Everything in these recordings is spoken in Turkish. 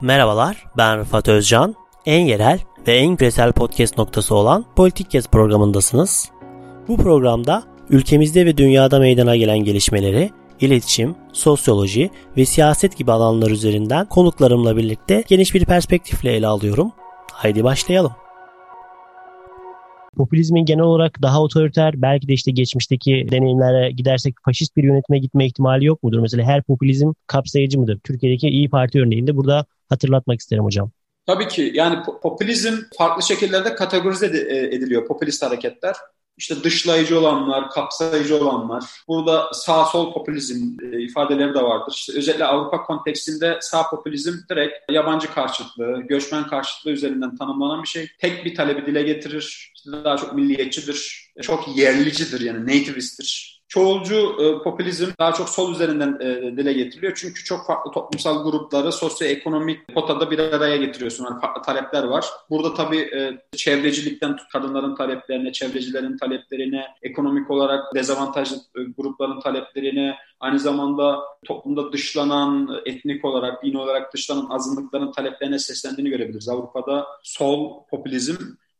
Merhabalar, ben Rıfat Özcan. En yerel ve en küresel podcast noktası olan Politik Kes programındasınız. Bu programda ülkemizde ve dünyada meydana gelen gelişmeleri, iletişim, sosyoloji ve siyaset gibi alanlar üzerinden konuklarımla birlikte geniş bir perspektifle ele alıyorum. Haydi başlayalım. Popülizmin genel olarak daha otoriter, belki de işte geçmişteki deneyimlere gidersek faşist bir yönetime gitme ihtimali yok mudur? Mesela her popülizm kapsayıcı mıdır? Türkiye'deki İyi Parti örneğinde burada hatırlatmak isterim hocam. Tabii ki yani popülizm farklı şekillerde kategorize e, ediliyor popülist hareketler. İşte dışlayıcı olanlar, kapsayıcı olanlar. Burada sağ sol popülizm e, ifadeleri de vardır. İşte özellikle Avrupa kontekstinde sağ popülizm direkt yabancı karşıtlığı, göçmen karşıtlığı üzerinden tanımlanan bir şey. Tek bir talebi dile getirir. İşte daha çok milliyetçidir, çok yerlicidir yani nativisttir çoğulcu e, popülizm daha çok sol üzerinden e, dile getiriliyor. Çünkü çok farklı toplumsal grupları sosyoekonomik potada bir araya getiriyorsun. Yani farklı talepler var. Burada tabii e, çevrecilikten kadınların taleplerine, çevrecilerin taleplerine, ekonomik olarak dezavantajlı e, grupların taleplerine, aynı zamanda toplumda dışlanan, etnik olarak, din olarak dışlanan azınlıkların taleplerine seslendiğini görebiliriz. Avrupa'da sol popülizm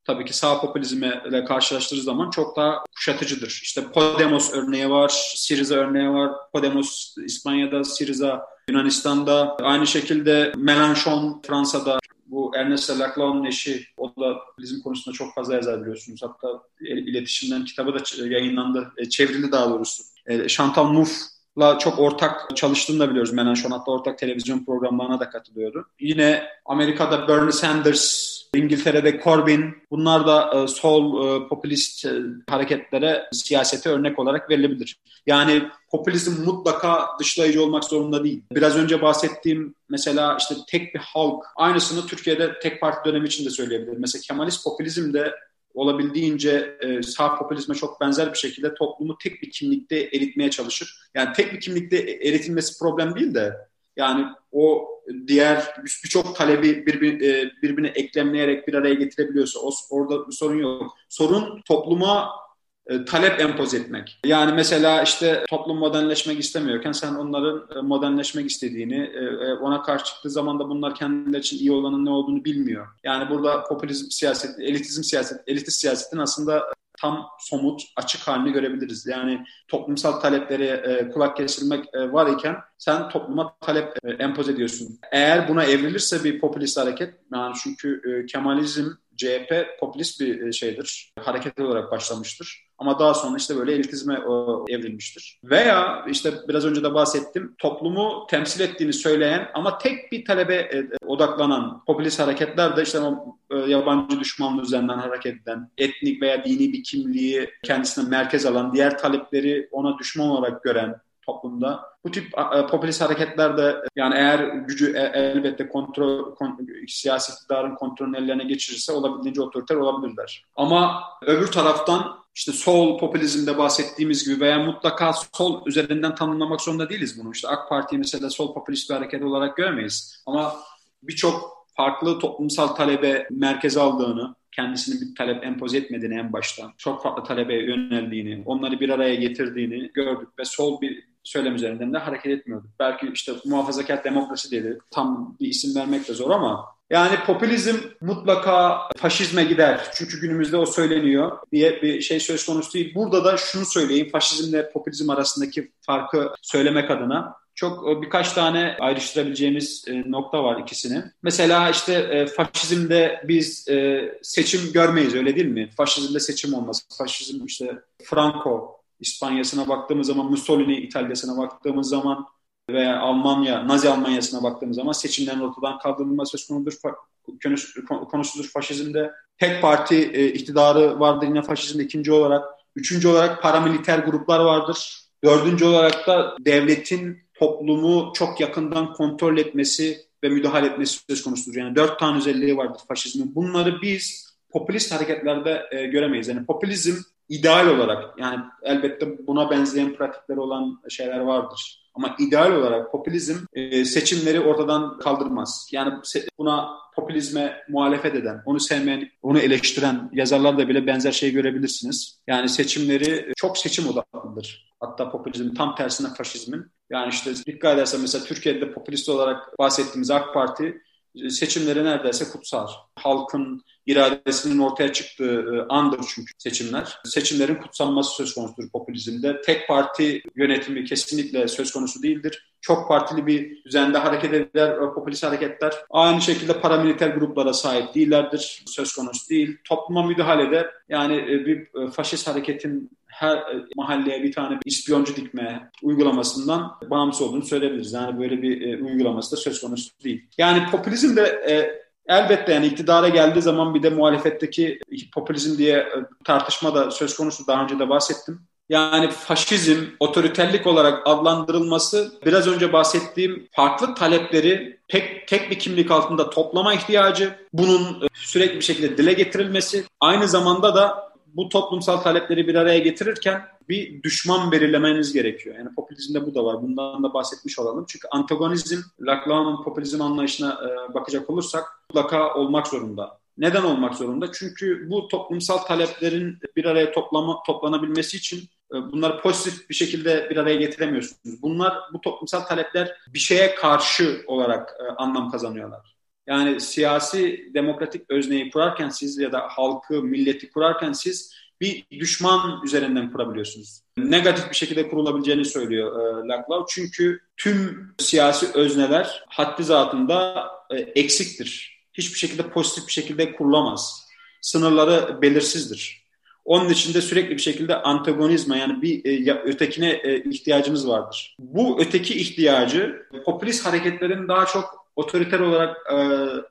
tabii ki sağ popülizmle karşılaştırdığı zaman çok daha kuşatıcıdır. İşte Podemos örneği var, Syriza örneği var. Podemos İspanya'da, Syriza Yunanistan'da. Aynı şekilde Mélenchon Fransa'da. Bu Ernest Laclau'nun eşi, o da bizim konusunda çok fazla yazar biliyorsunuz. Hatta iletişimden kitabı da yayınlandı, e, çevrildi daha doğrusu. E, Chantal Mouffe'la çok ortak çalıştığını da biliyoruz Mélenchon. Hatta ortak televizyon programlarına da katılıyordu. Yine Amerika'da Bernie Sanders İngiltere'de Corbyn bunlar da e, sol e, popülist e, hareketlere siyasete örnek olarak verilebilir. Yani popülizm mutlaka dışlayıcı olmak zorunda değil. Biraz önce bahsettiğim mesela işte tek bir halk aynısını Türkiye'de tek parti dönemi için de söyleyebilirim. Mesela Kemalist popülizm de olabildiğince e, sağ popülizme çok benzer bir şekilde toplumu tek bir kimlikte eritmeye çalışır. Yani tek bir kimlikte eritilmesi problem değil de yani o diğer birçok talebi birbir, e, birbirine eklemleyerek bir araya getirebiliyorsa o, orada bir sorun yok. Sorun topluma e, talep empoze etmek. Yani mesela işte toplum modernleşmek istemiyorken sen onların e, modernleşmek istediğini, ona karşı çıktığı zaman da bunlar kendileri için iyi olanın ne olduğunu bilmiyor. Yani burada popülizm siyaset, elitizm siyaset, elitist siyasetin aslında tam somut, açık halini görebiliriz. Yani toplumsal taleplere e, kulak kesilmek e, var iken sen topluma talep e, empoze ediyorsun. Eğer buna evrilirse bir popülist hareket, yani çünkü e, Kemalizm, CHP popülist bir e, şeydir, hareket olarak başlamıştır. Ama daha sonra işte böyle elitizme evrilmiştir. Veya işte biraz önce de bahsettim toplumu temsil ettiğini söyleyen ama tek bir talebe e, odaklanan popülist hareketler de işte o e, yabancı düşmanlığı üzerinden hareket eden, etnik veya dini bir kimliği kendisine merkez alan, diğer talepleri ona düşman olarak gören toplumda. Bu tip popülist hareketler de yani eğer gücü e, elbette kontrol kon, siyasi iktidarın kontrolünün ellerine geçirirse olabildiğince otoriter olabilirler. Ama öbür taraftan işte sol popülizmde bahsettiğimiz gibi veya mutlaka sol üzerinden tanımlamak zorunda değiliz bunu. İşte AK Parti mesela sol popülist bir hareket olarak göremeyiz. Ama birçok farklı toplumsal talebe merkeze aldığını, kendisini bir talep empoze etmediğini en baştan, çok farklı talebe yöneldiğini, onları bir araya getirdiğini gördük ve sol bir söylem üzerinden de hareket etmiyorduk. Belki işte muhafazakar demokrasi dedi. Tam bir isim vermek de zor ama yani popülizm mutlaka faşizme gider. Çünkü günümüzde o söyleniyor diye bir şey söz konusu değil. Burada da şunu söyleyeyim. Faşizmle popülizm arasındaki farkı söylemek adına çok e, birkaç tane ayrıştırabileceğimiz e, nokta var ikisini. Mesela işte e, faşizmde biz seçim görmeyiz öyle değil mi? Faşizmde seçim olmaz. Faşizm işte Franco İspanya'sına baktığımız zaman, Mussolini İtalya'sına baktığımız zaman veya Almanya, Nazi Almanya'sına baktığımız zaman seçimlerin ortadan kaldırılma söz konusudur. Konusudur faşizmde. Tek parti e, iktidarı vardır yine faşizmde ikinci olarak. Üçüncü olarak paramiliter gruplar vardır. Dördüncü olarak da devletin toplumu çok yakından kontrol etmesi ve müdahale etmesi söz konusudur. Yani dört tane özelliği vardır faşizmin. Bunları biz popülist hareketlerde e, göremeyiz. Yani popülizm ideal olarak yani elbette buna benzeyen pratikler olan şeyler vardır. Ama ideal olarak popülizm e, seçimleri ortadan kaldırmaz. Yani buna popülizme muhalefet eden, onu sevmeyen, onu eleştiren yazarlarda bile benzer şey görebilirsiniz. Yani seçimleri çok seçim odaklıdır. Hatta popülizm tam tersine faşizmin. Yani işte dikkat edersen mesela Türkiye'de popülist olarak bahsettiğimiz AK Parti seçimleri neredeyse kutsar. Halkın iradesinin ortaya çıktığı e, andır çünkü seçimler. Seçimlerin kutsanması söz konusudur popülizmde. Tek parti yönetimi kesinlikle söz konusu değildir. Çok partili bir düzende hareket eder e, popülist hareketler. Aynı şekilde paramiliter gruplara sahip değillerdir. Söz konusu değil. Topluma müdahalede yani e, bir faşist hareketin her mahalleye bir tane ispiyoncu dikme uygulamasından bağımsız olduğunu söyleyebiliriz. Yani böyle bir uygulaması da söz konusu değil. Yani popülizm de elbette yani iktidara geldiği zaman bir de muhalefetteki popülizm diye e, tartışma da söz konusu. Daha önce de bahsettim. Yani faşizm, otoriterlik olarak adlandırılması biraz önce bahsettiğim farklı talepleri tek, tek bir kimlik altında toplama ihtiyacı, bunun e, sürekli bir şekilde dile getirilmesi, aynı zamanda da bu toplumsal talepleri bir araya getirirken bir düşman belirlemeniz gerekiyor. Yani popülizmde bu da var. Bundan da bahsetmiş olalım. Çünkü antagonizm, Laclau'nun popülizm anlayışına e, bakacak olursak mutlaka olmak zorunda. Neden olmak zorunda? Çünkü bu toplumsal taleplerin bir araya toplama, toplanabilmesi için e, bunları pozitif bir şekilde bir araya getiremiyorsunuz. Bunlar, bu toplumsal talepler bir şeye karşı olarak e, anlam kazanıyorlar. Yani siyasi demokratik özneyi kurarken siz ya da halkı, milleti kurarken siz bir düşman üzerinden kurabiliyorsunuz. Negatif bir şekilde kurulabileceğini söylüyor e, Laclau. Çünkü tüm siyasi özneler haddi zatında e, eksiktir. Hiçbir şekilde pozitif bir şekilde kurulamaz. Sınırları belirsizdir. Onun için de sürekli bir şekilde antagonizma yani bir e, ötekine e, ihtiyacımız vardır. Bu öteki ihtiyacı popülist hareketlerin daha çok otoriter olarak e,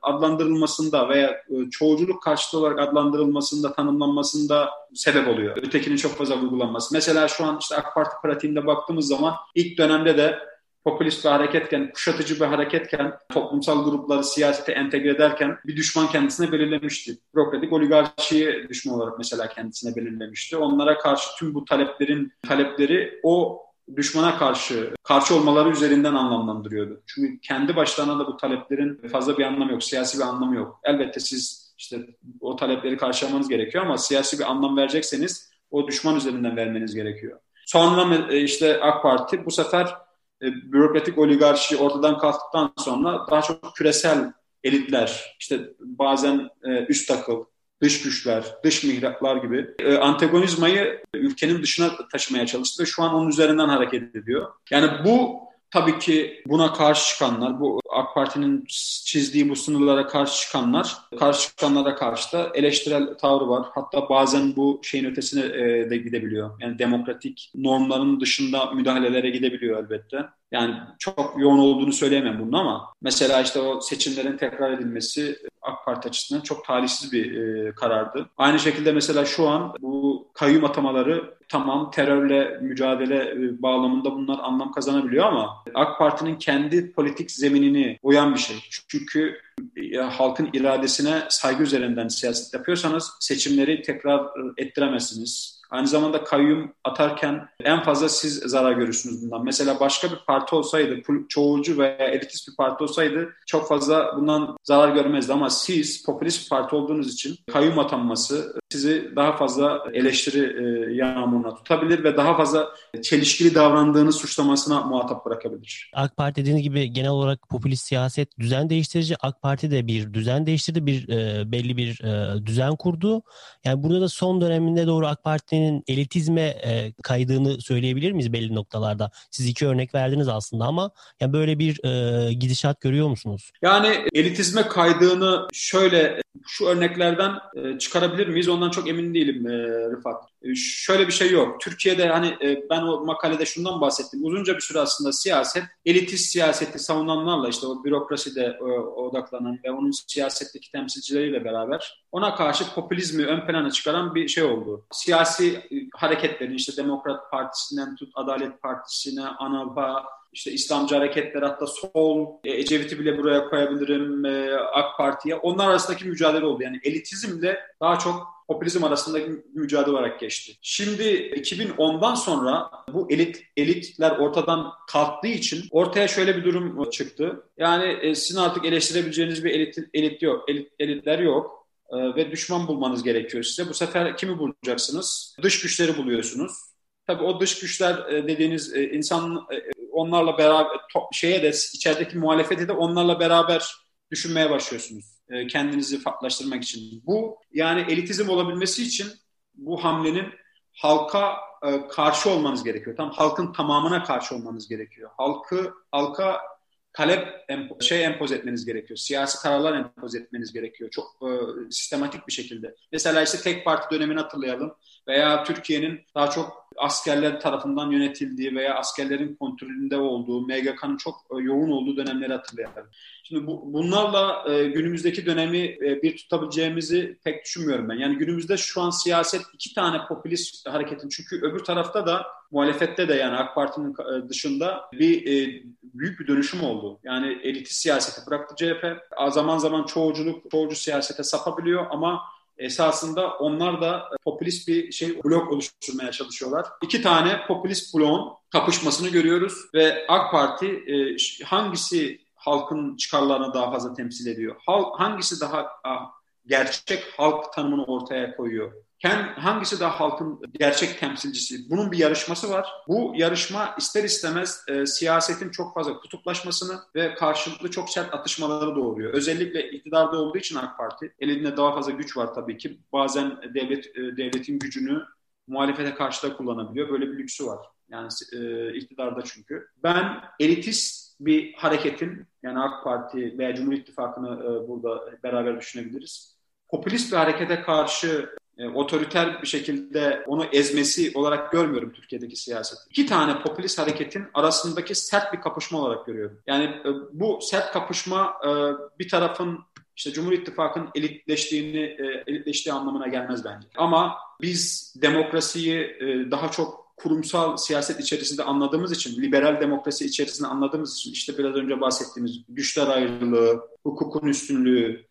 adlandırılmasında veya e, çoğulculuk karşıtı olarak adlandırılmasında, tanımlanmasında sebep oluyor. Ötekinin çok fazla vurgulanması. Mesela şu an işte AK Parti pratiğinde baktığımız zaman ilk dönemde de popülist bir hareketken, kuşatıcı bir hareketken, toplumsal grupları siyasete entegre ederken bir düşman kendisine belirlemişti. Bürokratik oligarşiyi düşman olarak mesela kendisine belirlemişti. Onlara karşı tüm bu taleplerin talepleri o düşmana karşı karşı olmaları üzerinden anlamlandırıyordu. Çünkü kendi başlarına da bu taleplerin fazla bir anlamı yok, siyasi bir anlamı yok. Elbette siz işte o talepleri karşılamanız gerekiyor ama siyasi bir anlam verecekseniz o düşman üzerinden vermeniz gerekiyor. Sonra e, işte AK Parti bu sefer e, bürokratik oligarşi ortadan kalktıktan sonra daha çok küresel elitler, işte bazen e, üst akıl, dış güçler, dış mihraklar gibi e, antagonizmayı ülkenin dışına taşımaya çalıştı ve şu an onun üzerinden hareket ediyor. Yani bu tabii ki buna karşı çıkanlar, bu AK Parti'nin çizdiği bu sınırlara karşı çıkanlar, karşı çıkanlara karşı da eleştirel tavrı var. Hatta bazen bu şeyin ötesine e, de gidebiliyor. Yani demokratik normların dışında müdahalelere gidebiliyor elbette. Yani çok yoğun olduğunu söyleyemem bunun ama mesela işte o seçimlerin tekrar edilmesi AK Parti açısından çok talihsiz bir e, karardı. Aynı şekilde mesela şu an bu kayyum atamaları tamam terörle mücadele e, bağlamında bunlar anlam kazanabiliyor ama AK Parti'nin kendi politik zeminini uyan bir şey. Çünkü e, halkın iradesine saygı üzerinden siyaset yapıyorsanız seçimleri tekrar e, ettiremezsiniz Aynı zamanda kayyum atarken en fazla siz zarar görürsünüz bundan. Mesela başka bir parti olsaydı, çoğulcu veya elitist bir parti olsaydı çok fazla bundan zarar görmezdi. Ama siz popülist bir parti olduğunuz için kayyum atanması sizi daha fazla eleştiri e, yağmuruna tutabilir ve daha fazla çelişkili davrandığınız suçlamasına muhatap bırakabilir. AK Parti dediğiniz gibi genel olarak popülist siyaset düzen değiştirici. AK Parti de bir düzen değiştirdi, bir e, belli bir e, düzen kurdu. Yani burada da son döneminde doğru AK Parti'nin elitizme e, kaydığını söyleyebilir miyiz belli noktalarda? Siz iki örnek verdiniz aslında ama yani böyle bir e, gidişat görüyor musunuz? Yani elitizme kaydığını şöyle şu örneklerden e, çıkarabilir miyiz? Ondan çok emin değilim e, Rıfat. E, şöyle bir şey yok. Türkiye'de hani e, ben o makalede şundan bahsettim. Uzunca bir süre aslında siyaset, elitist siyaseti savunanlarla işte o bürokraside e, odaklanan ve onun siyasetteki temsilcileriyle beraber ona karşı popülizmi ön plana çıkaran bir şey oldu. Siyasi e, hareketlerin işte Demokrat Partisi'nden tut Adalet Partisi'ne, ANAP'a, işte İslamcı hareketler hatta sol e, Ecevit'i bile buraya koyabilirim e, AK Parti'ye. Onlar arasındaki mücadele oldu. Yani elitizmle daha çok popülizm arasındaki mücadele olarak geçti. Şimdi 2010'dan sonra bu elit elitler ortadan kalktığı için ortaya şöyle bir durum çıktı. Yani e, sizin artık eleştirebileceğiniz bir elit, elit yok, elit, elitler yok ve düşman bulmanız gerekiyor size. Bu sefer kimi bulacaksınız? Dış güçleri buluyorsunuz. Tabii o dış güçler dediğiniz insan onlarla beraber şeye de içerideki muhalefeti de onlarla beraber düşünmeye başlıyorsunuz. E, kendinizi farklılaştırmak için. Bu yani elitizm olabilmesi için bu hamlenin halka e, karşı olmanız gerekiyor. Tam halkın tamamına karşı olmanız gerekiyor. Halkı halka talep empo, şey empoze etmeniz gerekiyor. Siyasi kararlar empoze etmeniz gerekiyor. Çok e, sistematik bir şekilde. Mesela işte tek parti dönemini hatırlayalım veya Türkiye'nin daha çok askerler tarafından yönetildiği veya askerlerin kontrolünde olduğu, MGK'nın çok e, yoğun olduğu dönemleri hatırlayalım. Şimdi bu, bunlarla e, günümüzdeki dönemi e, bir tutabileceğimizi pek düşünmüyorum ben. Yani günümüzde şu an siyaset iki tane popülist hareketin çünkü öbür tarafta da muhalefette de yani AK Parti'nin e, dışında bir e, büyük bir dönüşüm oldu. Yani elitist siyaseti bıraktı CHP. Zaman zaman çoğuculuk, çoğucu siyasete sapabiliyor ama esasında onlar da popülist bir şey blok oluşturmaya çalışıyorlar. İki tane popülist bloğun kapışmasını görüyoruz ve AK Parti e, hangisi halkın çıkarlarını daha fazla temsil ediyor? hangisi daha gerçek halk tanımını ortaya koyuyor? hangisi daha halkın gerçek temsilcisi? Bunun bir yarışması var. Bu yarışma ister istemez e, siyasetin çok fazla kutuplaşmasını ve karşılıklı çok sert atışmaları doğuruyor. Özellikle iktidarda olduğu için AK Parti elinde daha fazla güç var tabii ki. Bazen devlet e, devletin gücünü muhalefete karşı da kullanabiliyor. Böyle bir lüksü var. Yani e, iktidarda çünkü. Ben elitist bir hareketin yani AK Parti veya Cumhur İttifakı'nı e, burada beraber düşünebiliriz. Popülist bir harekete karşı e, otoriter bir şekilde onu ezmesi olarak görmüyorum Türkiye'deki siyaset. İki tane popülist hareketin arasındaki sert bir kapışma olarak görüyorum. Yani e, bu sert kapışma e, bir tarafın işte Cumhur İttifakı'nın elitleştiğini, e, elitleştiği anlamına gelmez bence. Ama biz demokrasiyi e, daha çok kurumsal siyaset içerisinde anladığımız için, liberal demokrasi içerisinde anladığımız için işte biraz önce bahsettiğimiz güçler ayrılığı, hukukun üstünlüğü,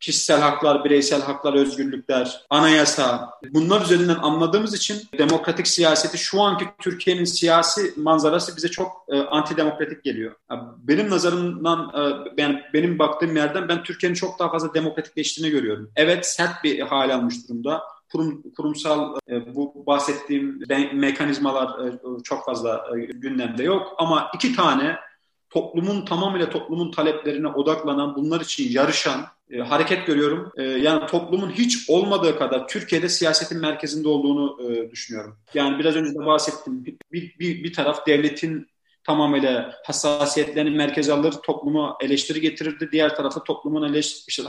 kişisel haklar, bireysel haklar, özgürlükler, anayasa bunlar üzerinden anladığımız için demokratik siyaseti şu anki Türkiye'nin siyasi manzarası bize çok e, antidemokratik geliyor. Benim nazarımdan e, yani benim baktığım yerden ben Türkiye'nin çok daha fazla demokratikleştiğini görüyorum. Evet sert bir hal almış durumda kurum, kurumsal e, bu bahsettiğim mekanizmalar e, çok fazla e, gündemde yok ama iki tane toplumun tamamıyla toplumun taleplerine odaklanan, bunlar için yarışan hareket görüyorum. Yani toplumun hiç olmadığı kadar Türkiye'de siyasetin merkezinde olduğunu düşünüyorum. Yani biraz önce de bahsettim. Bir, bir, bir taraf devletin tamamıyla hassasiyetlerini merkeze alır, toplumu eleştiri getirirdi. Diğer tarafta toplumun eleştiri, işte,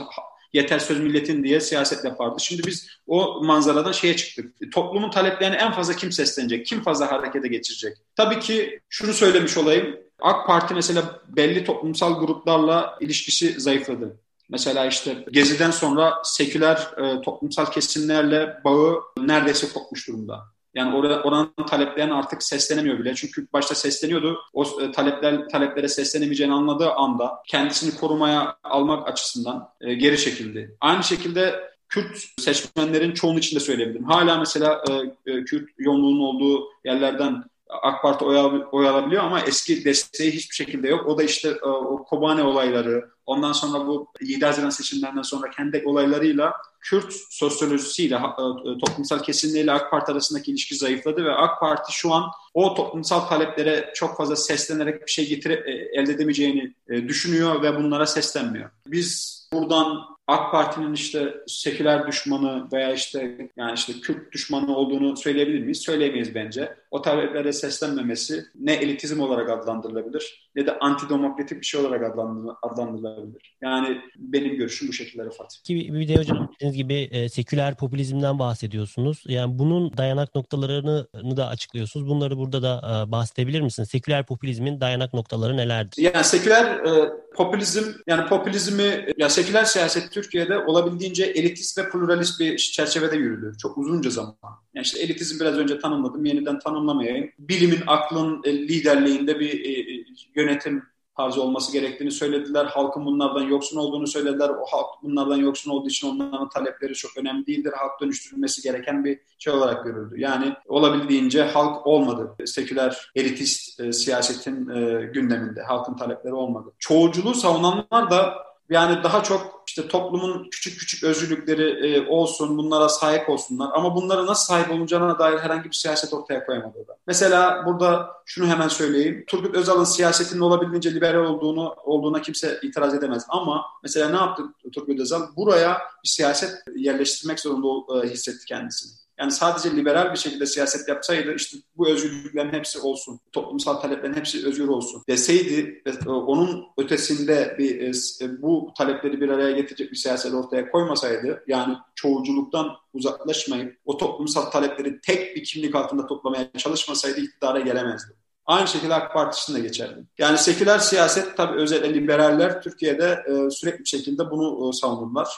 yeter söz milletin diye siyaset yapardı. Şimdi biz o manzaradan şeye çıktık. Toplumun taleplerini en fazla kim seslenecek? Kim fazla harekete geçirecek? Tabii ki şunu söylemiş olayım. AK Parti mesela belli toplumsal gruplarla ilişkisi zayıfladı. Mesela işte Gezi'den sonra seküler e, toplumsal kesimlerle bağı neredeyse kopmuş durumda. Yani oranın taleplerini artık seslenemiyor bile. Çünkü başta sesleniyordu. O e, talepler taleplere seslenemeyeceğini anladığı anda kendisini korumaya almak açısından e, geri çekildi. Aynı şekilde Kürt seçmenlerin çoğunun içinde söyleyebilirim. Hala mesela e, e, Kürt yoğunluğunun olduğu yerlerden AK Parti oy, oy alabiliyor ama eski desteği hiçbir şekilde yok. O da işte e, o Kobane olayları, ondan sonra bu 7 Haziran seçimlerinden sonra kendi olaylarıyla Kürt sosyolojisiyle, e, toplumsal kesimleriyle AK Parti arasındaki ilişki zayıfladı ve AK Parti şu an o toplumsal taleplere çok fazla seslenerek bir şey getire, e, elde edemeyeceğini düşünüyor ve bunlara seslenmiyor. Biz buradan AK Parti'nin işte seküler düşmanı veya işte yani işte Kürt düşmanı olduğunu söyleyebilir miyiz? Söyleyemeyiz bence. O taleplere seslenmemesi ne elitizm olarak adlandırılabilir ne de antidemokratik bir şey olarak adlandırılabilir. Yani benim görüşüm bu şekilde Rıfat. Ki bir de hocam dediğiniz gibi e, seküler popülizmden bahsediyorsunuz. Yani bunun dayanak noktalarını da açıklıyorsunuz. Bunları burada da e, bahsedebilir misiniz? Seküler popülizmin dayanak noktaları nelerdir? Yani seküler e, popülizm yani popülizmi ya seküler siyaset Türkiye'de olabildiğince elitist ve pluralist bir çerçevede yürüdü. Çok uzunca zaman. Yani işte elitizm biraz önce tanımladım. Yeniden tanımlamayayım. Bilimin, aklın e, liderliğinde bir e, e, yönetim tarzı olması gerektiğini söylediler. Halkın bunlardan yoksun olduğunu söylediler. O halk bunlardan yoksun olduğu için onların talepleri çok önemli değildir. Halk dönüştürülmesi gereken bir şey olarak görüldü. Yani olabildiğince halk olmadı. Seküler, elitist e, siyasetin e, gündeminde. Halkın talepleri olmadı. Çoğulculuğu savunanlar da Yani daha çok işte toplumun küçük küçük özgürlükleri e, olsun, bunlara sahip olsunlar. Ama bunlara nasıl sahip olunacağına dair herhangi bir siyaset ortaya koyamadı da. Mesela burada şunu hemen söyleyeyim. Turgut Özal'ın siyasetinin olabildiğince liberal olduğunu olduğuna kimse itiraz edemez. Ama mesela ne yaptı Turgut Özal? Buraya bir siyaset yerleştirmek zorunda e, hissetti kendisini. Yani sadece liberal bir şekilde siyaset yapsaydı işte bu özgürlüklerin hepsi olsun, toplumsal taleplerin hepsi özgür olsun deseydi e, onun ötesinde bir e, e, bu talepleri bir araya getirecek bir siyaset ortaya koymasaydı yani çoğulculuktan uzaklaşmayıp o toplumsal talepleri tek bir kimlik altında toplamaya çalışmasaydı iktidara gelemezdi. Aynı şekilde AK Parti de geçerli. Yani seküler siyaset tabii özellikle liberaller Türkiye'de sürekli bir şekilde bunu savunurlar.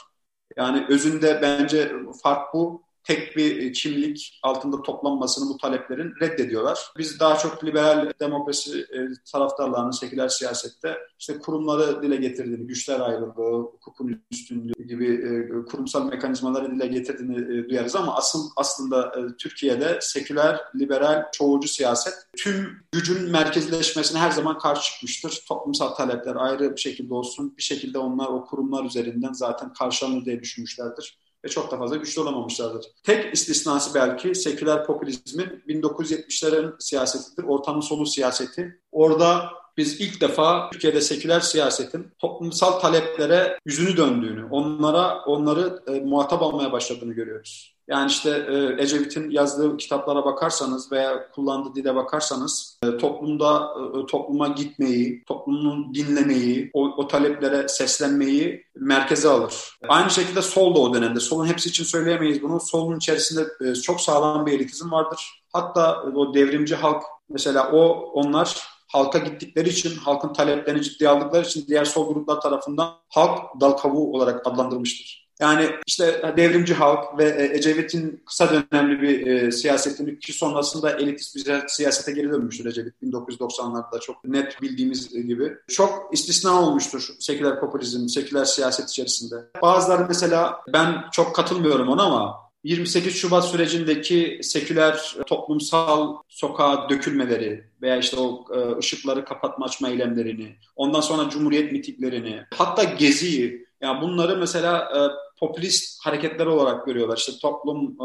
Yani özünde bence fark bu tek bir kimlik altında toplanmasını bu taleplerin reddediyorlar. Biz daha çok liberal demokrasi e, taraftarlarının seküler siyasette işte kurumları dile getirdiğini, güçler ayrılığı, hukukun üstünlüğü gibi e, kurumsal mekanizmaları dile getirdiğini e, duyarız ama asıl aslında Türkiye'de seküler, liberal, çoğulcu siyaset tüm gücün merkezleşmesine her zaman karşı çıkmıştır. Toplumsal talepler ayrı bir şekilde olsun, bir şekilde onlar o kurumlar üzerinden zaten karşılanır diye düşünmüşlerdir ve çok da fazla güçlü olamamışlardır. Tek istisnası belki seküler popülizmin 1970'lerin siyasetidir. Ortanın sonu siyaseti. Orada biz ilk defa Türkiye'de seküler siyasetin toplumsal taleplere yüzünü döndüğünü, onlara onları e, muhatap almaya başladığını görüyoruz. Yani işte e, Ecevit'in yazdığı kitaplara bakarsanız veya kullandığı dile bakarsanız e, toplumda e, topluma gitmeyi, toplumun dinlemeyi, o, o taleplere seslenmeyi merkeze alır. Aynı şekilde sol da o dönemde. Solun hepsi için söyleyemeyiz bunu. Solun içerisinde e, çok sağlam bir elitizm vardır. Hatta o devrimci halk mesela o onlar halka gittikleri için, halkın taleplerini ciddiye aldıkları için diğer sol gruplar tarafından halk dal kavuğu olarak adlandırılmıştır. Yani işte devrimci halk ve e, Ecevit'in kısa dönemli bir e, siyasetini ki sonrasında elitist bir siyasete geri dönmüştür Ecevit 1990'larda çok net bildiğimiz gibi. Çok istisna olmuştur seküler popülizm, seküler siyaset içerisinde. Bazıları mesela ben çok katılmıyorum ona ama 28 Şubat sürecindeki seküler toplumsal sokağa dökülmeleri veya işte o e, ışıkları kapatma açma eylemlerini, ondan sonra Cumhuriyet mitiklerini, hatta Gezi'yi, yani bunları mesela e, popülist hareketler olarak görüyorlar. İşte toplum e,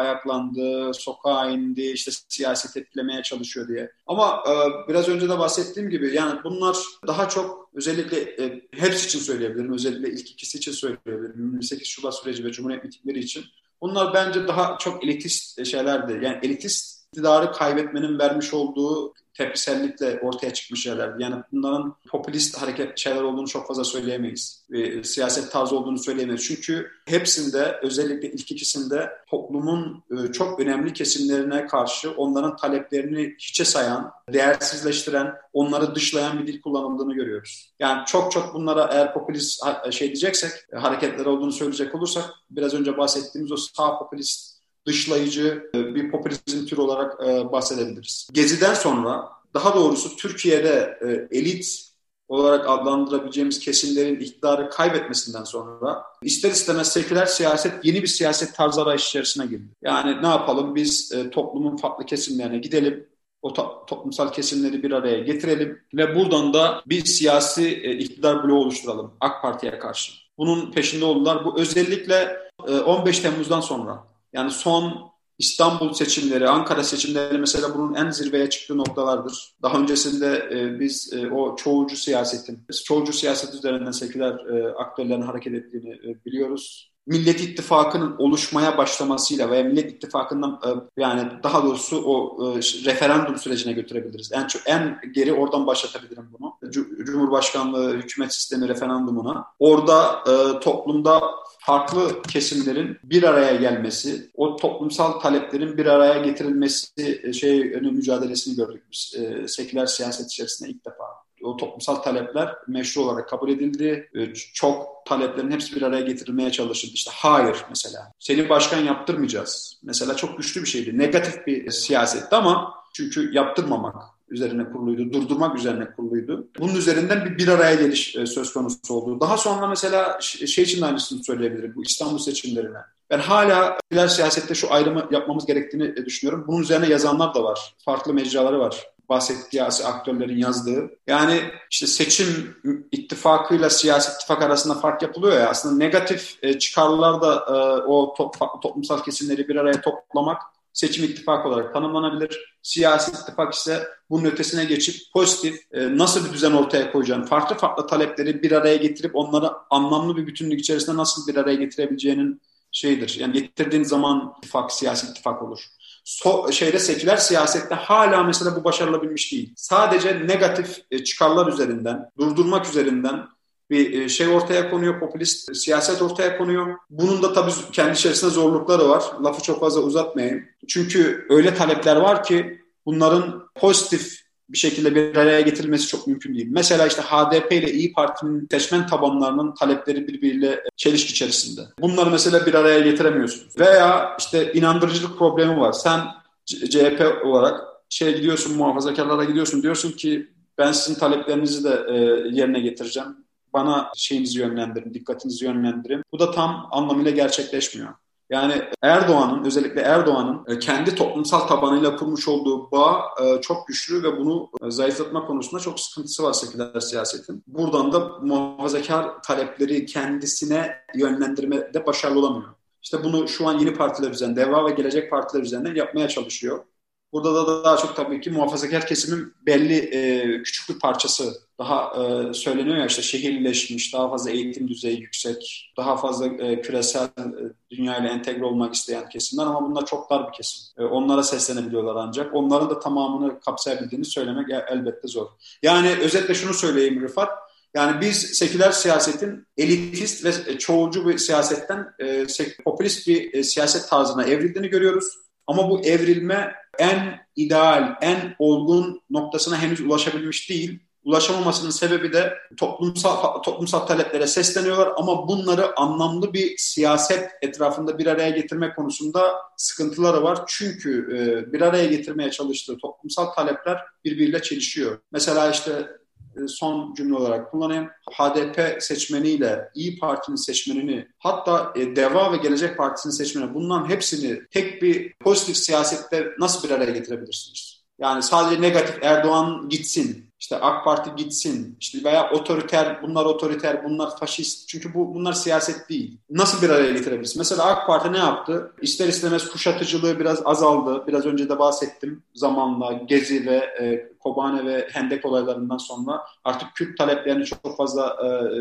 ayaklandı, sokağa indi, işte siyaset etkilemeye çalışıyor diye. Ama e, biraz önce de bahsettiğim gibi yani bunlar daha çok özellikle e, hepsi için söyleyebilirim. Özellikle ilk ikisi için söyleyebilirim. 28 Şubat süreci ve Cumhuriyet mitingleri için. Bunlar bence daha çok elitist şeylerdi. Yani elitist iktidarı kaybetmenin vermiş olduğu tepkisellikle ortaya çıkmış şeylerdi. Yani bunların popülist hareket şeyler olduğunu çok fazla söyleyemeyiz. Ve siyaset tarzı olduğunu söyleyemeyiz. Çünkü hepsinde özellikle ilk ikisinde toplumun e, çok önemli kesimlerine karşı onların taleplerini hiçe sayan, değersizleştiren, onları dışlayan bir dil kullanıldığını görüyoruz. Yani çok çok bunlara eğer popülist şey diyeceksek, hareketler olduğunu söyleyecek olursak biraz önce bahsettiğimiz o sağ popülist dışlayıcı e, bir popülizm türü olarak e, bahsedebiliriz. Gezi'den sonra daha doğrusu Türkiye'de e, elit olarak adlandırabileceğimiz kesimlerin iktidarı kaybetmesinden sonra ister istemez seküler siyaset yeni bir siyaset tarzı arayış içerisine girdi. Yani ne yapalım biz toplumun farklı kesimlerine gidelim, o to- toplumsal kesimleri bir araya getirelim ve buradan da bir siyasi iktidar bloğu oluşturalım AK Parti'ye karşı. Bunun peşinde oldular. Bu özellikle 15 Temmuz'dan sonra yani son İstanbul seçimleri, Ankara seçimleri mesela bunun en zirveye çıktığı noktalardır. Daha öncesinde e, biz e, o çoğulcu siyasetin, çoğulcu siyaset üzerinden seküler e, aktörlerin hareket ettiğini e, biliyoruz. Millet İttifakı'nın oluşmaya başlamasıyla veya Millet İttifakı'ndan e, yani daha doğrusu o e, referandum sürecine götürebiliriz. En çok en geri oradan başlatabilirim bunu. Cumhurbaşkanlığı hükümet sistemi referandumuna. Orada e, toplumda farklı kesimlerin bir araya gelmesi, o toplumsal taleplerin bir araya getirilmesi e, şey mücadelesini gördük biz e, seküler siyaset içerisinde ilk defa. O toplumsal talepler meşru olarak kabul edildi. E, çok taleplerin hepsi bir araya getirilmeye çalışıldı. İşte hayır mesela. Seni başkan yaptırmayacağız. Mesela çok güçlü bir şeydi. Negatif bir siyasetti ama çünkü yaptırmamak üzerine kuruluydu, durdurmak üzerine kuruluydu. Bunun üzerinden bir bir araya geliş e, söz konusu oldu. Daha sonra mesela şey için aynısını söyleyebilirim bu İstanbul seçimlerine. Ben hala siyasette şu ayrımı yapmamız gerektiğini e, düşünüyorum. Bunun üzerine yazanlar da var. Farklı mecraları var. bahsettiği aktörlerin yazdığı. Yani işte seçim ittifakıyla siyasi ittifak arasında fark yapılıyor ya aslında negatif e, çıkarlar da e, o top, toplumsal kesimleri bir araya toplamak seçim ittifakı olarak tanımlanabilir. Siyasi ittifak ise bunun ötesine geçip pozitif e, nasıl bir düzen ortaya koyacağını, farklı farklı talepleri bir araya getirip onları anlamlı bir bütünlük içerisinde nasıl bir araya getirebileceğinin şeyidir. Yani getirdiğin zaman ittifak, siyasi ittifak olur. So, şeyde seküler siyasette hala mesela bu başarılabilmiş değil. Sadece negatif e, çıkarlar üzerinden, durdurmak üzerinden bir e, şey ortaya konuyor, popülist siyaset ortaya konuyor. Bunun da tabii kendi içerisinde zorlukları var. Lafı çok fazla uzatmayayım. Çünkü öyle talepler var ki bunların pozitif bir şekilde bir araya getirilmesi çok mümkün değil. Mesela işte HDP ile İyi Parti'nin seçmen tabanlarının talepleri birbiriyle çelişki içerisinde. Bunları mesela bir araya getiremiyorsunuz. Veya işte inandırıcılık problemi var. Sen CHP olarak şey gidiyorsun muhafazakarlara gidiyorsun diyorsun ki ben sizin taleplerinizi de e, yerine getireceğim. Bana şeyinizi yönlendirin, dikkatinizi yönlendirin. Bu da tam anlamıyla gerçekleşmiyor. Yani Erdoğan'ın özellikle Erdoğan'ın e, kendi toplumsal tabanıyla kurmuş olduğu bağ e, çok güçlü ve bunu e, zayıflatma konusunda çok sıkıntısı var seküler siyasetin. Buradan da muhafazakar talepleri kendisine yönlendirmede başarılı olamıyor. İşte bunu şu an yeni partiler üzerinden, Deva ve Gelecek partiler üzerinden yapmaya çalışıyor. Burada da daha çok tabii ki muhafazakar kesimin belli e, küçük bir parçası daha e, söyleniyor ya işte şehirleşmiş, daha fazla eğitim düzeyi yüksek, daha fazla e, küresel e, dünyayla entegre olmak isteyen kesimler ama bunlar çok dar bir kesim. E, onlara seslenebiliyorlar ancak. Onların da tamamını kapsayabildiğini söylemek elbette zor. Yani özetle şunu söyleyeyim Rıfat, yani biz seküler siyasetin elitist ve çoğulcu bir siyasetten e, popülist bir e, siyaset tarzına evrildiğini görüyoruz. Ama bu evrilme en ideal, en olgun noktasına henüz ulaşabilmiş değil. Ulaşamamasının sebebi de toplumsal toplumsal taleplere sesleniyorlar ama bunları anlamlı bir siyaset etrafında bir araya getirme konusunda sıkıntıları var. Çünkü e, bir araya getirmeye çalıştığı toplumsal talepler birbiriyle çelişiyor. Mesela işte son cümle olarak kullanayım. HDP seçmeniyle İyi Parti'nin seçmenini hatta e, Deva ve Gelecek Partisi'nin seçmeni bunların hepsini tek bir pozitif siyasette nasıl bir araya getirebilirsiniz? Yani sadece negatif Erdoğan gitsin, işte AK Parti gitsin, işte veya otoriter, bunlar otoriter, bunlar faşist. Çünkü bu bunlar siyaset değil. Nasıl bir araya getirebiliriz? Mesela AK Parti ne yaptı? İster istemez kuşatıcılığı biraz azaldı. Biraz önce de bahsettim zamanla Gezi ve e, Kobane ve Hendek olaylarından sonra artık Kürt taleplerini çok fazla e, e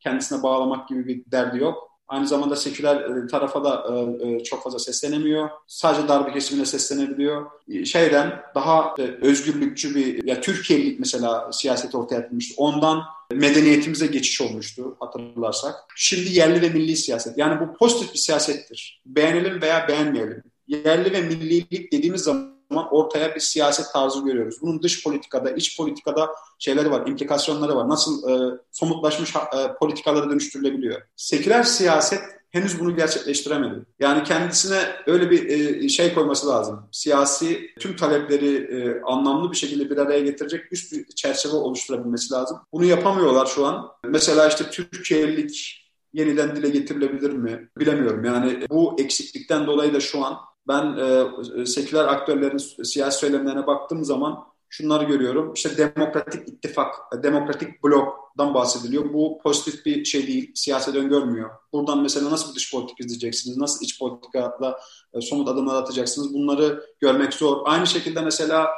kendisine bağlamak gibi bir derdi yok. Aynı zamanda seküler e, tarafa da e, e, çok fazla seslenemiyor. Sadece darbe kesimine seslenebiliyor. Şeyden daha özgürlükçü bir, ya Türkiye'lik mesela siyaset ortaya atılmıştı. Ondan medeniyetimize geçiş olmuştu hatırlarsak. Şimdi yerli ve milli siyaset. Yani bu pozitif bir siyasettir. Beğenelim veya beğenmeyelim. Yerli ve millilik dediğimiz zaman zaman ortaya bir siyaset tarzı görüyoruz. Bunun dış politikada, iç politikada şeyleri var, implikasyonları var. Nasıl e, somutlaşmış e, politikaları dönüştürülebiliyor. Seküler siyaset henüz bunu gerçekleştiremedi. Yani kendisine öyle bir e, şey koyması lazım. Siyasi tüm talepleri e, anlamlı bir şekilde bir araya getirecek üst bir çerçeve oluşturabilmesi lazım. Bunu yapamıyorlar şu an. Mesela işte Türkiye'lik yeniden dile getirilebilir mi bilemiyorum. Yani bu eksiklikten dolayı da şu an ben e, seküler aktörlerin siyasi söylemlerine baktığım zaman şunları görüyorum. İşte demokratik ittifak, demokratik bloktan bahsediliyor. Bu pozitif bir şey değil, siyaset öngörmüyor. Buradan mesela nasıl bir dış politik izleyeceksiniz, nasıl iç politikada e, somut adımlar atacaksınız bunları görmek zor. Aynı şekilde mesela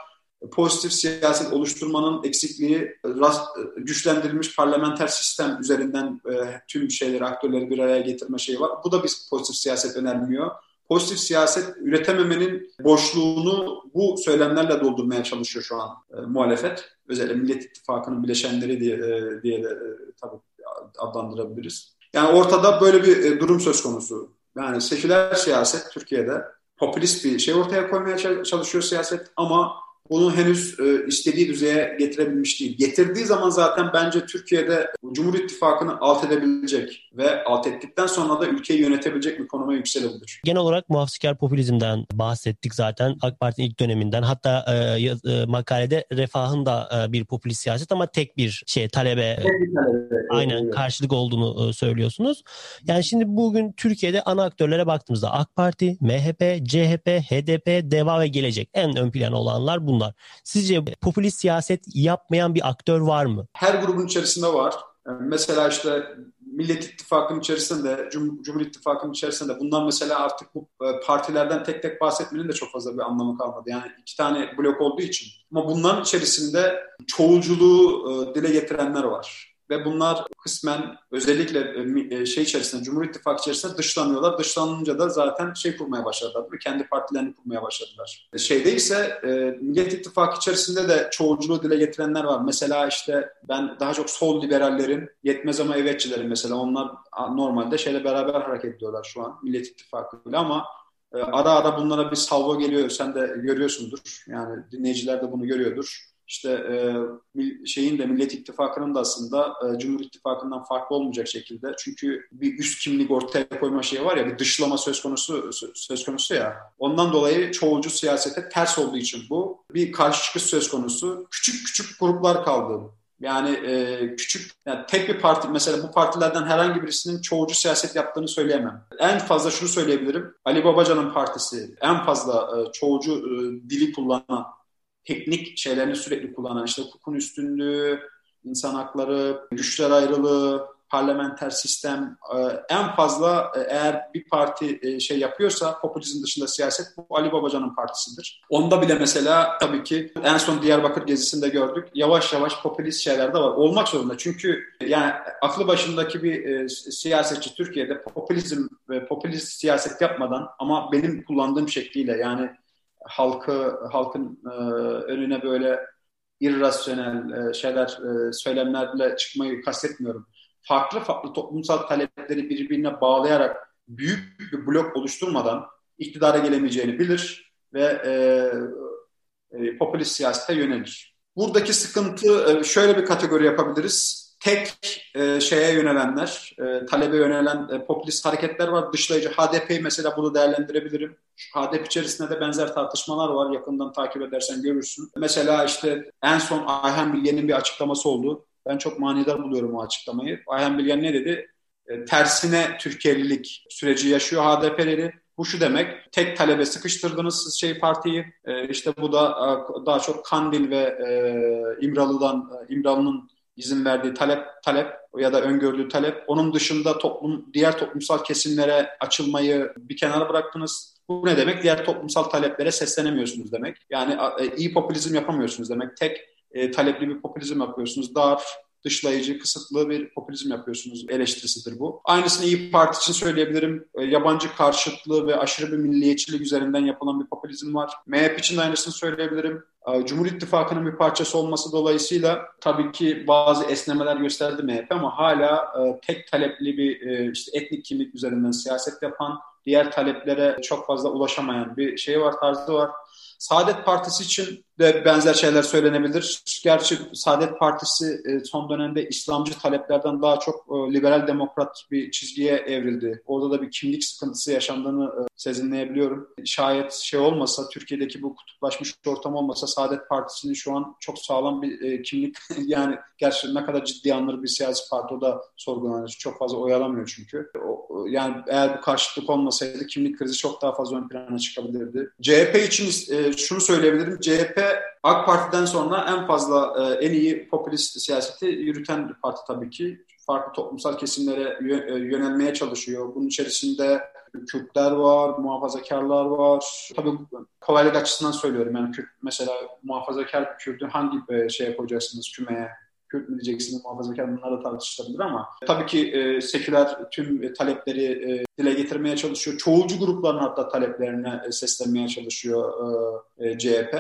pozitif siyaset oluşturmanın eksikliği, rast, güçlendirilmiş parlamenter sistem üzerinden e, tüm şeyleri, aktörleri bir araya getirme şeyi var. Bu da bir pozitif siyaset önermiyor pozitif siyaset üretememenin boşluğunu bu söylemlerle doldurmaya çalışıyor şu an e, muhalefet. Özellikle Millet İttifakı'nın bileşenleri diye, e, diye de e, tabii adlandırabiliriz. Yani ortada böyle bir e, durum söz konusu. Yani seküler siyaset Türkiye'de popülist bir şey ortaya koymaya çalışıyor siyaset ama bunu henüz e, istediği düzeye getirebilmiş değil. Getirdiği zaman zaten bence Türkiye'de Cumhur İttifakı'nı alt edebilecek ve alt ettikten sonra da ülkeyi yönetebilecek bir konuma yükselebilir. Genel olarak muhafazakar popülizmden bahsettik zaten AK Parti'nin ilk döneminden. Hatta e, e, makalede refahın da e, bir popülist siyaset ama tek bir şey talebe, tek bir talebe aynen evet. karşılık olduğunu e, söylüyorsunuz. Yani şimdi bugün Türkiye'de ana aktörlere baktığımızda AK Parti, MHP, CHP, HDP, DEVA ve Gelecek en ön plana olanlar bunlar bunlar. Sizce popülist siyaset yapmayan bir aktör var mı? Her grubun içerisinde var. Mesela işte Millet İttifakı'nın içerisinde, Cum Cumhur İttifakı'nın içerisinde bundan mesela artık bu e, partilerden tek tek bahsetmenin de çok fazla bir anlamı kalmadı. Yani iki tane blok olduğu için. Ama bunların içerisinde çoğulculuğu e, dile getirenler var ve bunlar kısmen özellikle e, e, şey içerisinde Cumhur İttifakı içerisinde dışlanıyorlar. Dışlanınca da zaten şey kurmaya başladılar. Kendi partilerini kurmaya başladılar. E, şeyde ise Millet İttifakı içerisinde de çoğulculuğu dile getirenler var. Mesela işte ben daha çok sol liberallerin yetmez ama evetçilerin mesela onlar normalde şeyle beraber hareket ediyorlar şu an Millet İttifakı ile ama ara ara bunlara bir salvo geliyor. Sen de görüyorsundur. Yani dinleyiciler de bunu görüyordur işte e, şeyin de Millet İttifakı'nın da aslında e, Cumhur İttifakı'ndan farklı olmayacak şekilde. Çünkü bir üst kimlik ortaya koyma şeyi var ya bir dışlama söz konusu söz konusu ya. Ondan dolayı çoğulcu siyasete ters olduğu için bu bir karşı çıkış söz konusu. Küçük küçük gruplar kaldı. Yani e, küçük, yani tek bir parti mesela bu partilerden herhangi birisinin çoğulcu siyaset yaptığını söyleyemem. En fazla şunu söyleyebilirim. Ali Babacan'ın partisi en fazla e, çoğulcu e, dili kullanan teknik şeylerini sürekli kullanan işte hukukun üstünlüğü, insan hakları, güçler ayrılığı, parlamenter sistem e, en fazla e, eğer bir parti e, şey yapıyorsa popülizm dışında siyaset bu Ali Babacan'ın partisidir. Onda bile mesela tabii ki en son Diyarbakır gezisinde gördük. Yavaş yavaş popülist şeyler de var. Olmak zorunda. Çünkü yani aklı başındaki bir siyasetçi Türkiye'de popülizm ve popülist siyaset yapmadan ama benim kullandığım şekliyle yani halkı halkın e, önüne böyle irrasyonel e, şeyler e, söylemlerle çıkmayı kastetmiyorum. Farklı farklı toplumsal talepleri birbirine bağlayarak büyük bir blok oluşturmadan iktidara gelemeyeceğini bilir ve e, e, popülist siyasete yönelir. Buradaki sıkıntı e, şöyle bir kategori yapabiliriz tek e, şeye yönelenler, e, talebe yönelen e, popülist hareketler var. Dışlayıcı HDP'yi mesela bunu değerlendirebilirim. Şu HDP içerisinde de benzer tartışmalar var. Yakından takip edersen görürsün. Mesela işte en son Ayhan Bilge'nin bir açıklaması oldu. Ben çok manidar buluyorum o açıklamayı. Ayhan Bilgen ne dedi? E, tersine Türkiye'lilik süreci yaşıyor HDP'leri. Bu şu demek, tek talebe sıkıştırdınız siz şey partiyi. E, işte bu da e, daha çok Kandil ve e, İmralı'dan, e, İmralı'nın izin verdiği talep talep ya da öngördüğü talep. Onun dışında toplum diğer toplumsal kesimlere açılmayı bir kenara bıraktınız. Bu ne demek? Diğer toplumsal taleplere seslenemiyorsunuz demek. Yani e, iyi popülizm yapamıyorsunuz demek. Tek e, talepli bir popülizm yapıyorsunuz. Dar, dışlayıcı, kısıtlı bir popülizm yapıyorsunuz eleştirisidir bu. Aynısını İyi Parti için söyleyebilirim. E, yabancı karşıtlığı ve aşırı bir milliyetçilik üzerinden yapılan bir popülizm var. MHP için de aynısını söyleyebilirim. E, Cumhur İttifakı'nın bir parçası olması dolayısıyla tabii ki bazı esnemeler gösterdi MHP ama hala e, tek talepli bir işte etnik kimlik üzerinden siyaset yapan, diğer taleplere çok fazla ulaşamayan bir şey var, tarzı var. Saadet Partisi için de benzer şeyler söylenebilir. Gerçi Saadet Partisi e, son dönemde İslamcı taleplerden daha çok e, liberal demokrat bir çizgiye evrildi. Orada da bir kimlik sıkıntısı yaşandığını e, sezinleyebiliyorum. Şayet şey olmasa, Türkiye'deki bu kutuplaşmış ortam olmasa Saadet Partisi'nin şu an çok sağlam bir kimlik yani gerçi ne kadar ciddi anları bir siyasi parti o da sorgulanır. Çok fazla oyalamıyor çünkü. yani eğer bu karşıtlık olmasaydı kimlik krizi çok daha fazla ön plana çıkabilirdi. CHP için şunu söyleyebilirim. CHP AK Parti'den sonra en fazla e, en iyi popülist siyaseti yürüten parti tabii ki. Farklı toplumsal kesimlere e, yönelmeye çalışıyor. Bunun içerisinde Kürtler var, muhafazakarlar var. Tabii kolaylık açısından söylüyorum. Yani Kürt mesela muhafazakar bir Kürt'ü hangi e, şeye koyacaksınız kümeye? Kürt mü diyeceksiniz, muhafazakar bunlar da tartışılabilir ama tabii ki e, seküler tüm talepleri e, dile getirmeye çalışıyor. Çoğulcu grupların hatta taleplerine e, seslenmeye çalışıyor e, e, CHP.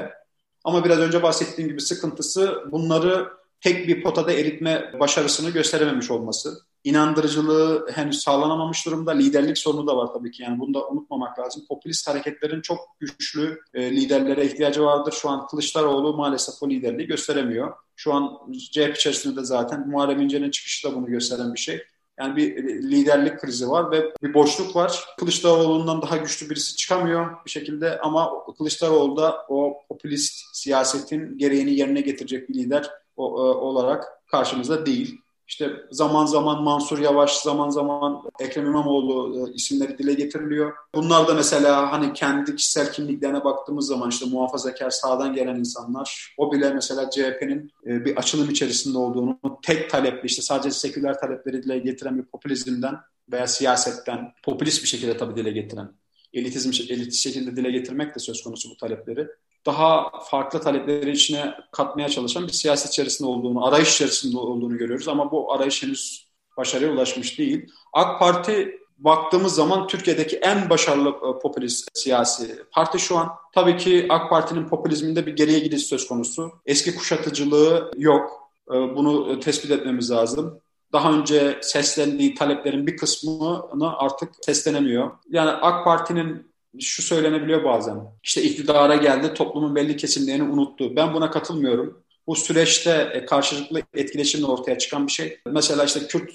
Ama biraz önce bahsettiğim gibi sıkıntısı bunları tek bir potada eritme başarısını gösterememiş olması. İnandırıcılığı henüz sağlanamamış durumda. Liderlik sorunu da var tabii ki. Yani bunu da unutmamak lazım. Popülist hareketlerin çok güçlü e, liderlere ihtiyacı vardır. Şu an Kılıçdaroğlu maalesef o liderliği gösteremiyor. Şu an CHP içerisinde de zaten Muharrem İnce'nin çıkışı da bunu gösteren bir şey. Yani bir liderlik krizi var ve bir boşluk var. Kılıçdaroğlu'ndan daha güçlü birisi çıkamıyor bir şekilde ama Kılıçdaroğlu da o popülist siyasetin gereğini yerine getirecek bir lider olarak karşımızda değil. İşte zaman zaman Mansur Yavaş, zaman zaman Ekrem İmamoğlu e, isimleri dile getiriliyor. Bunlar da mesela hani kendi kişisel kimliklerine baktığımız zaman işte muhafazakar sağdan gelen insanlar, o bile mesela CHP'nin e, bir açılım içerisinde olduğunu, tek talepli işte sadece seküler talepleri dile getiren bir popülizmden veya siyasetten popülist bir şekilde tabii dile getiren, elitizm elitist şekilde dile getirmek de söz konusu bu talepleri daha farklı talepleri içine katmaya çalışan bir siyaset içerisinde olduğunu, arayış içerisinde olduğunu görüyoruz. Ama bu arayış henüz başarıya ulaşmış değil. AK Parti baktığımız zaman Türkiye'deki en başarılı e, popülist siyasi parti şu an. Tabii ki AK Parti'nin popülizminde bir geriye gidiş söz konusu. Eski kuşatıcılığı yok. E, bunu tespit etmemiz lazım. Daha önce seslendiği taleplerin bir kısmını artık seslenemiyor. Yani AK Parti'nin şu söylenebiliyor bazen. İşte iktidara geldi, toplumun belli kesimlerini unuttu. Ben buna katılmıyorum. Bu süreçte e, karşılıklı etkileşimle ortaya çıkan bir şey. Mesela işte Kürt,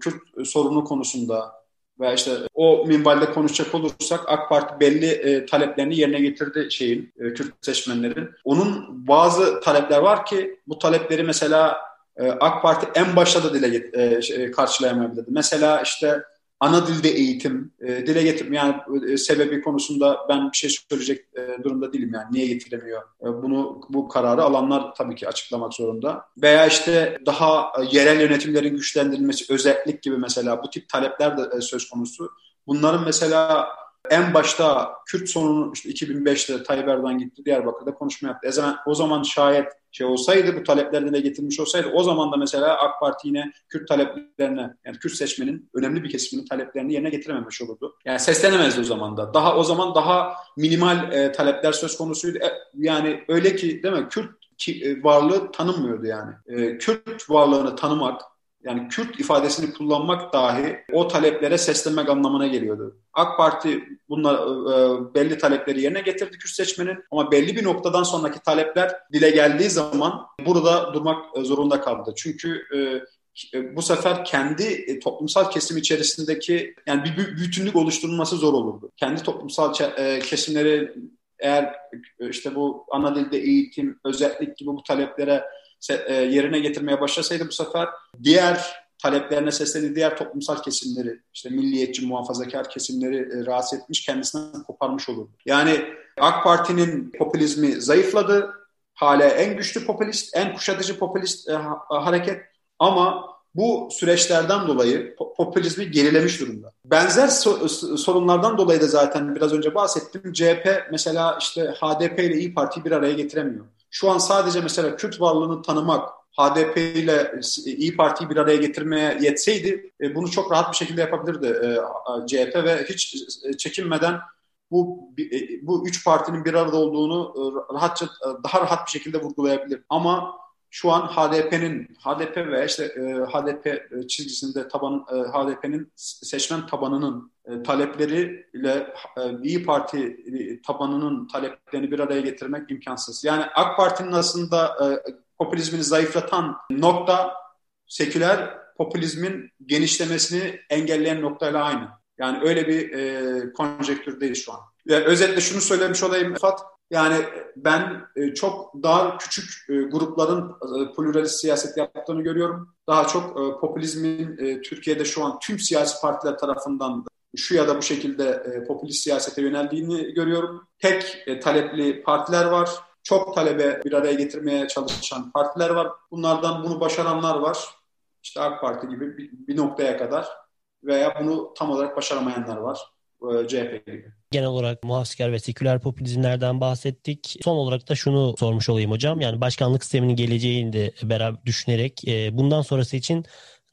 Kürt sorunu konusunda veya işte o minvalde konuşacak olursak AK Parti belli e, taleplerini yerine getirdi şeyin, e, Kürt seçmenlerin. Onun bazı talepler var ki bu talepleri mesela e, AK Parti en başta da dile e, şey, karşılayamayabilirdi. Mesela işte ana dilde eğitim, e, dile getirme yani e, sebebi konusunda ben bir şey söyleyecek e, durumda değilim yani niye getiremiyor. E, bunu bu kararı alanlar tabii ki açıklamak zorunda. Veya işte daha e, yerel yönetimlerin güçlendirilmesi, özellik gibi mesela bu tip talepler de e, söz konusu. Bunların mesela en başta Kürt sorunu işte 2005'te Tayyip Erdoğan gitti Diyarbakır'da konuşma yaptı. Zaman, o zaman şayet şey olsaydı bu talepler dile getirmiş olsaydı o zaman da mesela AK Parti yine Kürt taleplerine yani Kürt seçmenin önemli bir kesiminin taleplerini yerine getirememiş olurdu. Yani seslenemezdi o zaman da. Daha o zaman daha minimal e, talepler söz konusuydu. E, yani öyle ki değil mi? Kürt ki, e, varlığı tanınmıyordu yani. E, Kürt varlığını tanımak, yani Kürt ifadesini kullanmak dahi o taleplere seslenmek anlamına geliyordu. AK Parti bunlar e, belli talepleri yerine getirdi Kürt seçmenin ama belli bir noktadan sonraki talepler dile geldiği zaman burada durmak zorunda kaldı. Çünkü e, e bu sefer kendi e, toplumsal kesim içerisindeki yani bir bütünlük oluşturulması zor olurdu. Kendi toplumsal e, kesimleri eğer işte bu ana dilde eğitim, özellik gibi bu taleplere e, yerine getirmeye başlasaydı bu sefer diğer taleplerine seslendiği diğer toplumsal kesimleri, işte milliyetçi, muhafazakar kesimleri e, rahatsız etmiş, kendisinden koparmış olurdu. Yani AK Parti'nin popülizmi zayıfladı. Hala en güçlü popülist, en kuşatıcı popülist e, hareket ama bu süreçlerden dolayı popülizmi gerilemiş durumda. Benzer so- sorunlardan dolayı da zaten biraz önce bahsettim. CHP mesela işte HDP ile İyi Parti'yi bir araya getiremiyor. Şu an sadece mesela Kürt varlığını tanımak, HDP ile İyi Parti'yi bir araya getirmeye yetseydi e, bunu çok rahat bir şekilde yapabilirdi e, CHP ve hiç e, çekinmeden bu bu üç partinin bir arada olduğunu rahatça daha rahat bir şekilde vurgulayabilir. Ama şu an HDP'nin HDP ve işte HDP çizgisinde taban HDP'nin seçmen tabanının talepleri ile İyi Parti tabanının taleplerini bir araya getirmek imkansız. Yani AK Parti'nin aslında popülizmini zayıflatan nokta seküler popülizmin genişlemesini engelleyen noktayla aynı. Yani öyle bir e, konjektürdeyiz şu an. Ve özetle şunu söylemiş olayım Fat. Yani ben e, çok daha küçük e, grupların e, pluralist siyaset yaptığını görüyorum. Daha çok e, popülizmin e, Türkiye'de şu an tüm siyasi partiler tarafından şu ya da bu şekilde e, popülist siyasete yöneldiğini görüyorum. Tek e, talepli partiler var çok talebe bir araya getirmeye çalışan partiler var. Bunlardan bunu başaranlar var. İşte AK Parti gibi bir, bir noktaya kadar veya bunu tam olarak başaramayanlar var. E, CHP gibi. Genel olarak muhafazakar ve seküler popülizmlerden bahsettik. Son olarak da şunu sormuş olayım hocam. Yani başkanlık sisteminin geleceğini de beraber düşünerek e, bundan sonrası için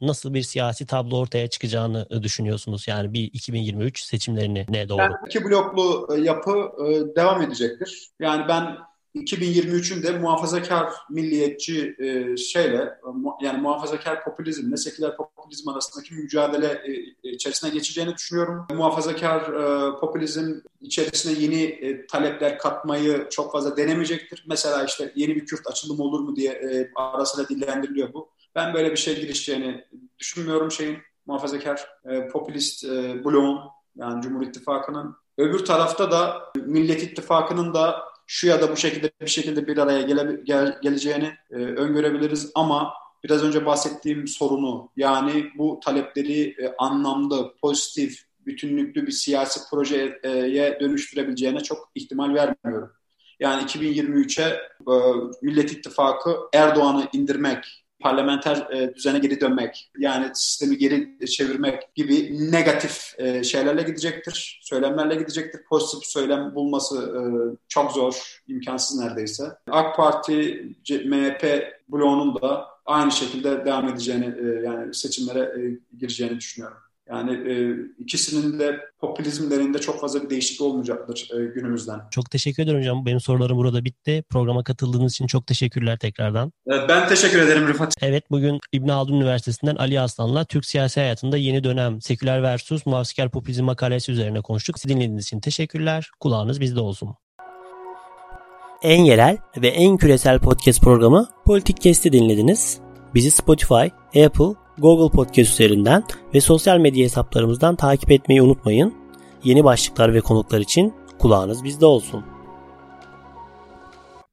nasıl bir siyasi tablo ortaya çıkacağını düşünüyorsunuz? Yani bir 2023 seçimlerini ne doğru? Yani iki bloklu e, yapı devam edecektir. Yani ben 2023'ün de muhafazakar milliyetçi e, şeyle yani muhafazakar popülizmle seküler popülizm arasındaki mücadele e, e, içerisine geçeceğini düşünüyorum. Muhafazakar e, popülizm içerisine yeni e, talepler katmayı çok fazla denemeyecektir. Mesela işte yeni bir Kürt açılımı olur mu diye e, arasıyla dillendiriliyor bu. Ben böyle bir şey girişeceğini düşünmüyorum şeyin muhafazakar e, popülist e, bloğun yani Cumhur İttifakı'nın. Öbür tarafta da Millet İttifakı'nın da şu ya da bu şekilde bir şekilde bir araya gele, gel, geleceğini e, öngörebiliriz ama biraz önce bahsettiğim sorunu yani bu talepleri e, anlamlı, pozitif, bütünlüklü bir siyasi projeye dönüştürebileceğine çok ihtimal vermiyorum. Yani 2023'e e, Millet İttifakı Erdoğan'ı indirmek, parlamenter e, düzene geri dönmek, yani sistemi geri çevirmek gibi negatif e, şeylerle gidecektir, söylemlerle gidecektir. Pozitif söylem bulması e, çok zor, imkansız neredeyse. AK Parti, MHP bloğunun da aynı şekilde devam edeceğini, yani seçimlere gireceğini düşünüyorum. Yani e, ikisinin de popülizmlerinde çok fazla bir değişiklik olmayacaktır e, günümüzden. Çok teşekkür ederim hocam. Benim sorularım burada bitti. Programa katıldığınız için çok teşekkürler tekrardan. Evet, ben teşekkür ederim Rıfat. Evet bugün İbn Haldun Üniversitesi'nden Ali Aslan'la Türk siyasi hayatında yeni dönem seküler versus muhafazakar popülizm makalesi üzerine konuştuk. Sizi dinlediğiniz için teşekkürler. Kulağınız bizde olsun. En yerel ve en küresel podcast programı Politik Kesti dinlediniz. Bizi Spotify, Apple, Google Podcast üzerinden ve sosyal medya hesaplarımızdan takip etmeyi unutmayın. Yeni başlıklar ve konuklar için kulağınız bizde olsun.